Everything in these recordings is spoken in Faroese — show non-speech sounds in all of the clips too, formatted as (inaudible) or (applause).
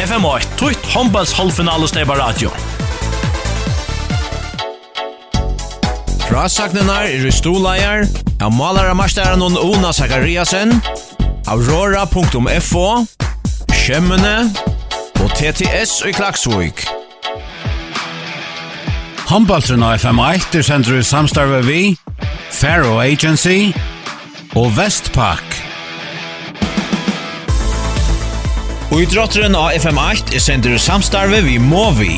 FM8, tutt håndballs halvfinale halvfinalesteba radio. Frasagnenar er i stoleier, av malara marstæren og Ona Zakariasen, aurora.fo, Kjemmene og TTS i Klaksvik. Håndballtrun av FM8 er sender i samstarve vi, Faro Agency og Vestpak. Og i drotteren av FM8 er sender samstarve vi må vi.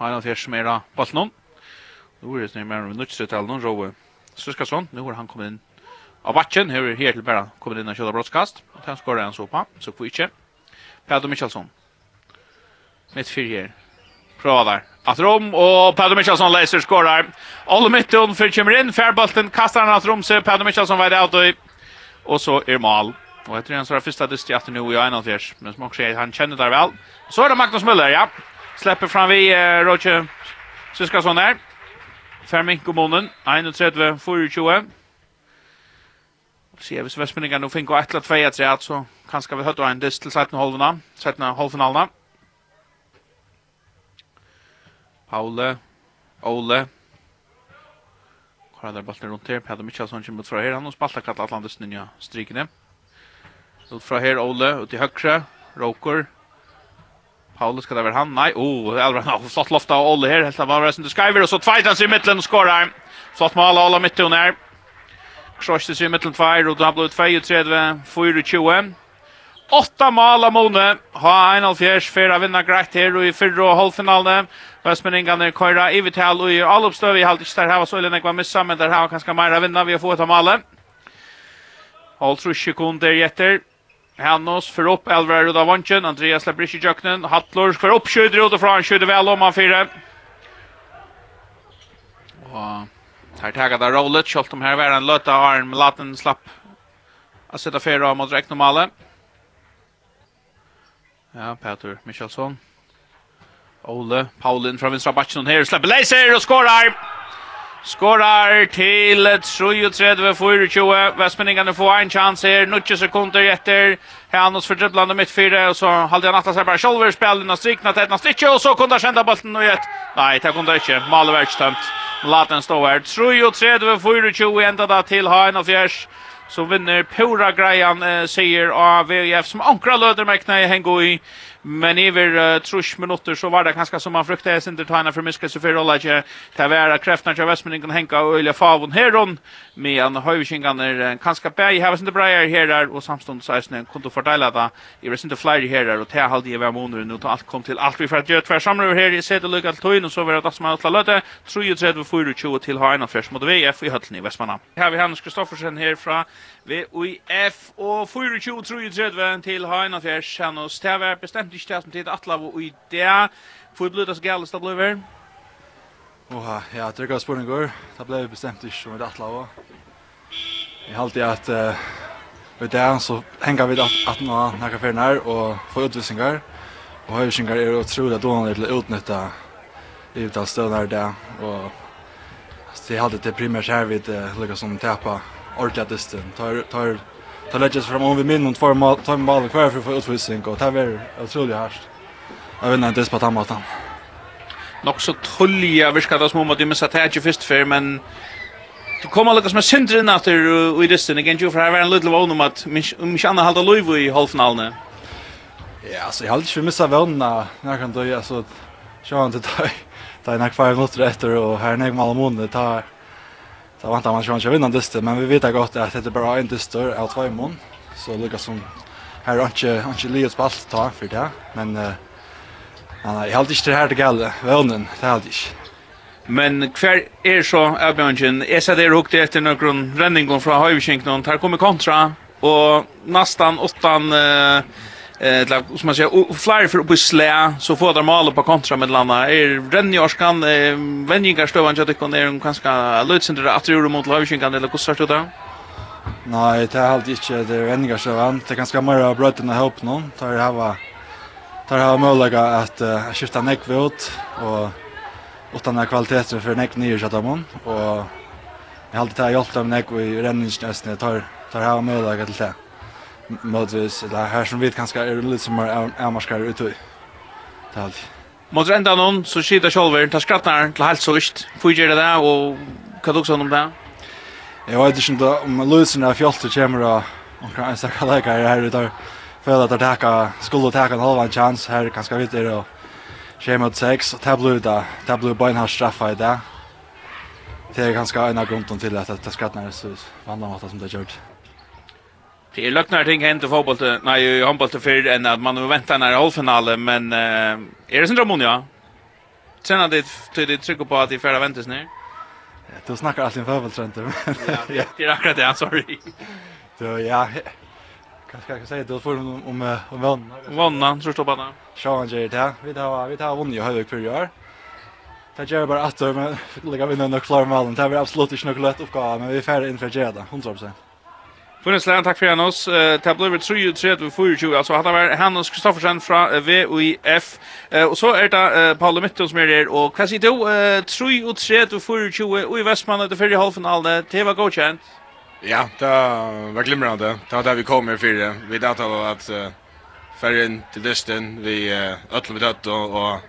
Hei, nå fjers mer av Baltnån. Nå er det snøy mer av Nutsretalen, Rove Søskasson. Nå har han kommet inn av bakken, her er helt bare kommet inn av kjøla brottskast. Og han skårer han så på. så får vi ikke. Pedro Mikkelsson. Mitt fyr her. Prøva der. Att rom og Pedro Michelsson leser skårer. All mitten för kommer inn. Färbolten kastar han at rom så Pedro Michelsson var det og og så er Mal. Og etter en sånn første dyst i 18 nu i 91, men som også er, han kjenner der vel. Så er det Magnus Müller, ja. Släpper fram vi uh, Roger Syskason der. Fermink om 31, 24. Se, hvis Vestmenningen nå finner 1 eller 2 etter så kanskje vi høyt en dyst til 17 halvfinalen. 17 halvfinalerna. Paule, Ole, har där bollen runt här Pedro Michelsson kommer ut från här Han har spaltat kallar Atlantis nya strikene. Ut från här Ole ut i högra Roker Paulus ska det vara han. Nej, oh, Elvran har slått lofta av Olle här. Helt av han resten till Skyver och så tvajtar han sig i mittlen och skorar. Slått mål av Olle mitt under. Krossade sig i mittlen tvär och då har det 2 och 3, 4 och Åtta mål av Mone. Ha en halvfjers, fyra vinner greit her og i fyrre og halvfinalene. Vestmenningene køyra i vital og i allopstøv. Vi halte ikke der her så ille nekva missa, men der her var kanskje meira vinner vi har fått av målet. Alt tror sekunder kun gjetter. Hannos för upp Elvar och Vanchen, Andreas Labrisch i Jöknen, Hattlor för upp skjuter ut och från skjuter väl om han fyra. Och här tagar där rollet, kjolt om här var en löta arm, laten slapp. Att sätta fyra mot räknomalen. normala. Ja, Peter Michelsson. Ole Paulin från vinstra backen här Släpper laser och skorar! Skorar til 33-24. Vestmenningene får en chans her. 90 sekunder etter. Hanus for dribblande mittfire. Og så halde han atta seg bare sjolver. Spillene strikna til etna strikje. Og så kunne han kjenda bolten og gjett. Nei, det kunne han ikke. Malevert stemt. Laten stå her. 33-24 enda da til Hain og Fjers så vinner Pura Grejan eh, sier av VF som ankra løder med knä i men över uh, trusch minuter så var det ganska som man fruktade sin tajna för mycket så för alla inte ta vara kräftan till Westmanen kan hänga och öliga favon heron med en höjvingan är ganska bäj här var inte bra här och samstånd så är kunde fördela det i resten av flyger här och ta halde i var månader nu allt kom till allt. Vi för att göra tvär samlar här i sätt och lucka till och så var det att man alla löte 33 24 till ha en mot VF i Höllen i Västmanna. Här vi Hans Kristoffersen här från VF och 24 33 till ha en fresh. Han och stävar bestämt ikke det som tid atla og i det. Får ble det så galt det ble vi? Åh, ja, det er godt spørsmål går. Det ble vi bestemt ikke som det atla og. Jeg har alltid at uh, ved det så henger vi at nå nærke ferien her og får utvisninger. Og høyresyngar er utrolig dårlig til å utnytte i uttall støvner der. Og det er alltid det primært her vi lykkes som tepa ordentlig av dysten. Tar, tar ta läggas fram om vi minn och två mål två mål kvar för utvisning och ta ver otroligt hårt. Jag vet inte det på tamma tam. Nog så tulliga viska det som om att du missar tätje först för men Du kommer lukas med syndrin natter (laughs) og i distin, again, jo, for her var en liten vogn om at min kjanna halda loivu i halvfinalene. Ja, altså, jeg har ikke missa vogna når jeg kan døy, altså, sjåan til døy, det er nekvar minutter etter, og her nek malamone, det er Så vant man kanske vinna dyster, men vi vet gott att det är bara en dyster av två mån. Så Lucas som här har inte inte livet på allt ta för det, men eh jag har inte det här det gäller. Vännen, det har jag inte. Men kvar är så Abjörnjen, är så där hukte efter någon ränning från Höjvikinken, här kommer kontra och nästan åttan Uh, eh som man säger flyr för på slä så får de mål på kontra med landa är den i orskan vänningar stövan jag tycker när de kanske det inte att det mot Löfven kan eller hur sort det Nej, det är alltid inte det vänningar stövan. Det kanske mer brötna hjälp någon. Tar det här var tar här möjlighet att uh, skifta neck ut och utan kvaliteten för neck nya så man och jag har alltid tagit hjälp neck näck i renningsnäsnet tar tar här möjlighet till det. Modric, eller her som vi kanskje er litt som er avmarskere ute i. Det er Mot enda noen, så skiter Kjolver, ta skrattnaren til helt så vist. Hvor det det, og hva tok sånn om det? Jeg vet ikke om Lusen er fjolt til kommer og omkring en stakka leikere her ute. Føler at det teka, skulle ta en halvann chans her, kanskje vidt er og kommer mot seks, og det blir det, det blir bare en her straffa i det. Det er kanskje en av grunnen til at det skrattnaren er så vanlig måte som det er gjort. Det är lucknar ting hänt i fotboll till nej i handboll till för än att man nu väntar när halvfinalen men eh är det syndrom ja. Sen (laughs) att det det trycker på att i förra väntas ner. Du snackar alltid fotboll Trent. Ja, det är akkurat det, sorry. Så ja. Kan ska jag säga då får om om om vann. Vann så stoppar han. Sean det här. Vi tar vi tar vann ju hög för gör. Det gör bara att men lägga vinna några klara mål. Det är absolut inte något lätt uppgåva men vi är färdiga inför Gerard 100%. Funnits lærn, takk for Janos. Det ble vi 33-24, altså han var Hannes Kristoffersen fra VUIF. Og så er det Paolo Mytton som er her, og hva sier du? 33-24, og i Vestmannen til fyrre halvfinalen, det var godkjent. Ja, det var glimrande. Det var der vi kom her fyrre. Vi datt av at færgen til dysten, vi uh, øtlen vi døtt, og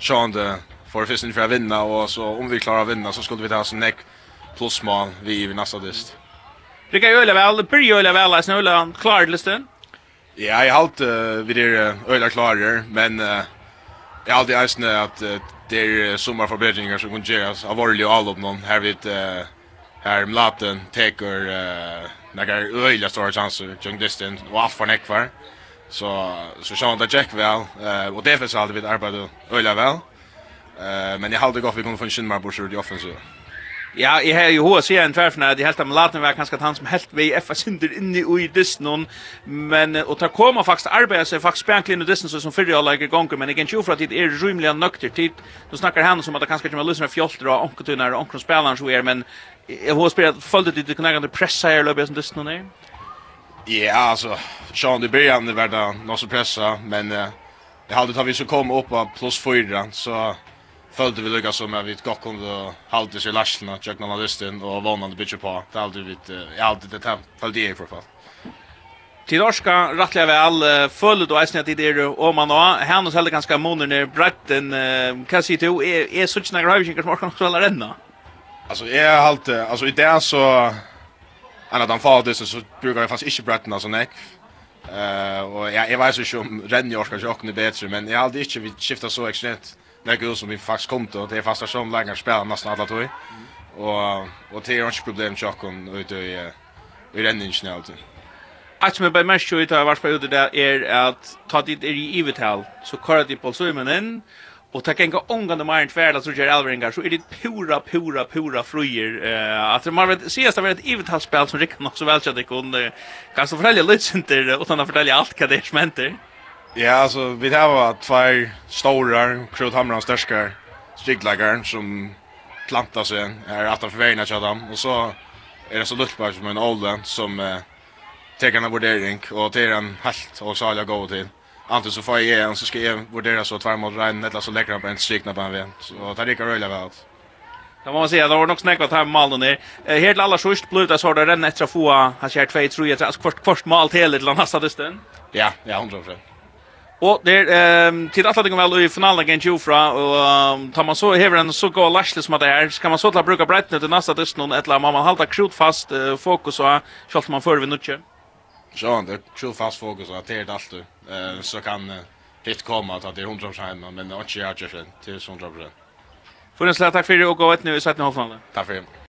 sjån det for fyrsten for å vinna, og så om vi klarer å vinna, så skulle vi ta sånn nekk plussmål vi i nasta dyst. Mm. Det kan ju öla väl, det blir öla väl, öla han klar det. Ja, jag har uh, vi det öla klarar, men jag har alltid ens att det är somma förbättringar som kan göras av varje all av någon här vid här Mlaten teker några öla stora chanser, jung distance och allt för nekvar. Så så så han där Jack väl och det finns alltid vid arbete öla väl. Eh men jag har alltid gått vi kommer från Shinmar Bursur i offensiv. Ja, jeg har jo hva sier en tverfna at jeg helt om laten var kanskje han som helt vei FA synder inni i Disney men og ta koma faktisk arbeid seg faktisk spenkelig inn i Disney som fyrir jeg lager gonger men jeg kan ikke for at det er rymlig nøkter tid du snakkar henne som at det kanskje kommer med fjolter og onketunar og onketunar spelaren som er men jeg har spyrir at følte du kunne nægande pressa her løpig som Disney? Ja, altså, Sean, det börjar det värda något som pressa men det hade tagit vi så kom upp på plus 4 så följde vi lyckas som vi gott kunde hålla sig lastarna, jag av listan och vanande bitch på. Det alltid vi jag alltid det här, följde i alla fall. Till norska rättliga väl följde då att det är om man har han och heller ganska månader bretten kan se till är så tjänar grejer som kan spela renna. Alltså är halt alltså i det så Anna dan fall det så brukar jag fast inte bretten alltså nej. Eh och jag jag vet ju om Renny Orska jag är bättre men jag aldrig inte vi skifta så extremt det går som vi faktiskt kom till. Det är fasta som längre spelar nästan alla tog. Och, och det är inte problem tjocken ute i, i räddningen snällt. Att som jag bara mest ut har varit på ute där är att ta dit er i ivetal så kör det på svimmen in och ta enka ångande mer än tvärla så gör elveringar, så är det pura, pura, pura fröjer. Uh, att man vet, ses att det är ett ivetalspel som Rickard också väl känner kunde kanske förtälja lite inte utan att förtälja allt vad det är som händer. Ja, alltså vi har två stora Krut Hamran stärskar strikläggaren som plantar sig här att han förvägnar sig dem. Och så är det så luttbar som en ålder som eh, tar en vurdering och tar en helt och så saliga gå till. Antingen så får jag en så ska jag vurdera så två mot Ryan eller så lägger han på en strikna på en vän. Så det rikar röjliga väl. Det må man säga, det var nog snäckat här med Malden där. Eh, helt alla sist blev det så där den efter få han kör 2 3 alltså kvart kvart mål till eller nästa stund. Ja, ja 100%. Og det er um, til atlating vel i finalen against Jufra, og um, tar man så hever en så god lashle som at det er, så kan man så til å bruke breitene til neste dysten, og etla man halda krut fast uh, fokus og selv om man fører vi nutje. Så det er krut fast fokus og det er alt du. uh, så kan uh, hitt komme at det er 100% men det er ikke jeg til 100%. For en slags takk for det og gå et nu i 17. halvfinalen. Takk det.